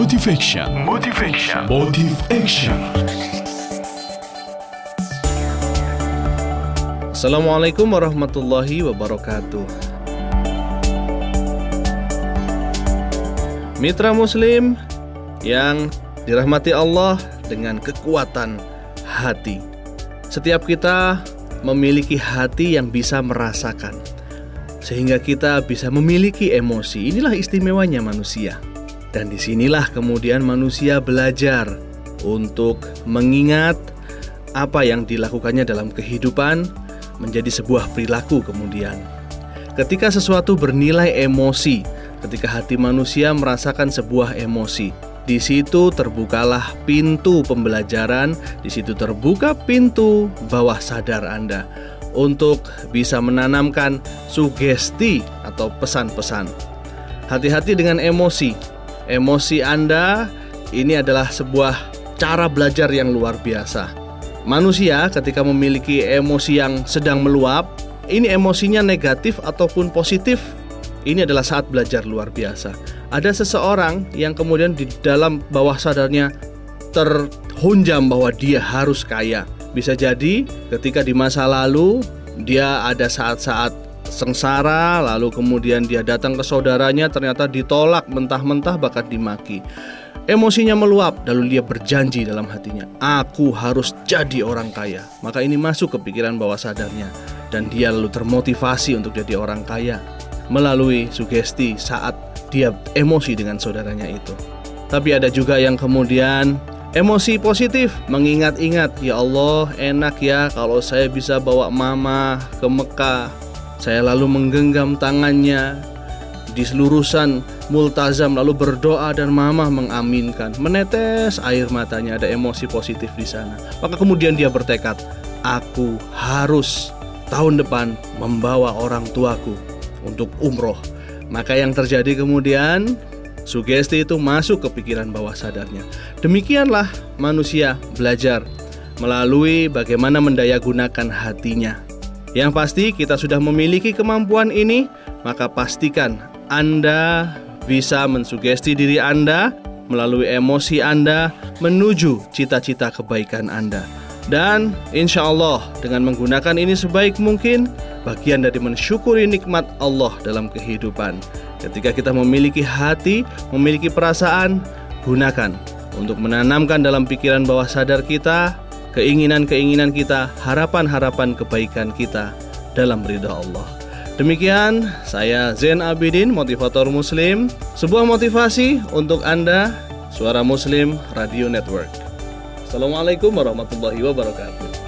Motivation. Motivation. Motive Action. Assalamualaikum warahmatullahi wabarakatuh. Mitra Muslim yang dirahmati Allah dengan kekuatan hati. Setiap kita memiliki hati yang bisa merasakan, sehingga kita bisa memiliki emosi. Inilah istimewanya manusia, dan di sinilah kemudian manusia belajar untuk mengingat apa yang dilakukannya dalam kehidupan menjadi sebuah perilaku kemudian. Ketika sesuatu bernilai emosi, ketika hati manusia merasakan sebuah emosi, di situ terbukalah pintu pembelajaran, di situ terbuka pintu bawah sadar Anda untuk bisa menanamkan sugesti atau pesan-pesan. Hati-hati dengan emosi. Emosi Anda ini adalah sebuah cara belajar yang luar biasa Manusia ketika memiliki emosi yang sedang meluap, ini emosinya negatif ataupun positif, ini adalah saat belajar luar biasa. Ada seseorang yang kemudian di dalam bawah sadarnya terhunjam bahwa dia harus kaya. Bisa jadi ketika di masa lalu dia ada saat-saat sengsara, lalu kemudian dia datang ke saudaranya ternyata ditolak mentah-mentah bahkan dimaki. Emosinya meluap, lalu dia berjanji dalam hatinya, "Aku harus jadi orang kaya." Maka ini masuk ke pikiran bawah sadarnya, dan dia lalu termotivasi untuk jadi orang kaya melalui sugesti saat dia emosi dengan saudaranya itu. Tapi ada juga yang kemudian emosi positif, mengingat-ingat, "Ya Allah, enak ya kalau saya bisa bawa mama ke Mekah." Saya lalu menggenggam tangannya, di selurusan multazam lalu berdoa dan mama mengaminkan. Menetes air matanya ada emosi positif di sana. Maka kemudian dia bertekad aku harus tahun depan membawa orang tuaku untuk umroh. Maka yang terjadi kemudian sugesti itu masuk ke pikiran bawah sadarnya. Demikianlah manusia belajar melalui bagaimana mendayagunakan hatinya yang pasti kita sudah memiliki kemampuan ini, maka pastikan anda bisa mensugesti diri Anda melalui emosi Anda menuju cita-cita kebaikan Anda. Dan insya Allah dengan menggunakan ini sebaik mungkin bagian dari mensyukuri nikmat Allah dalam kehidupan. Ketika kita memiliki hati, memiliki perasaan, gunakan untuk menanamkan dalam pikiran bawah sadar kita keinginan-keinginan kita, harapan-harapan kebaikan kita dalam ridha Allah. Demikian saya Zen Abidin, motivator muslim. Sebuah motivasi untuk Anda, Suara Muslim Radio Network. Assalamualaikum warahmatullahi wabarakatuh.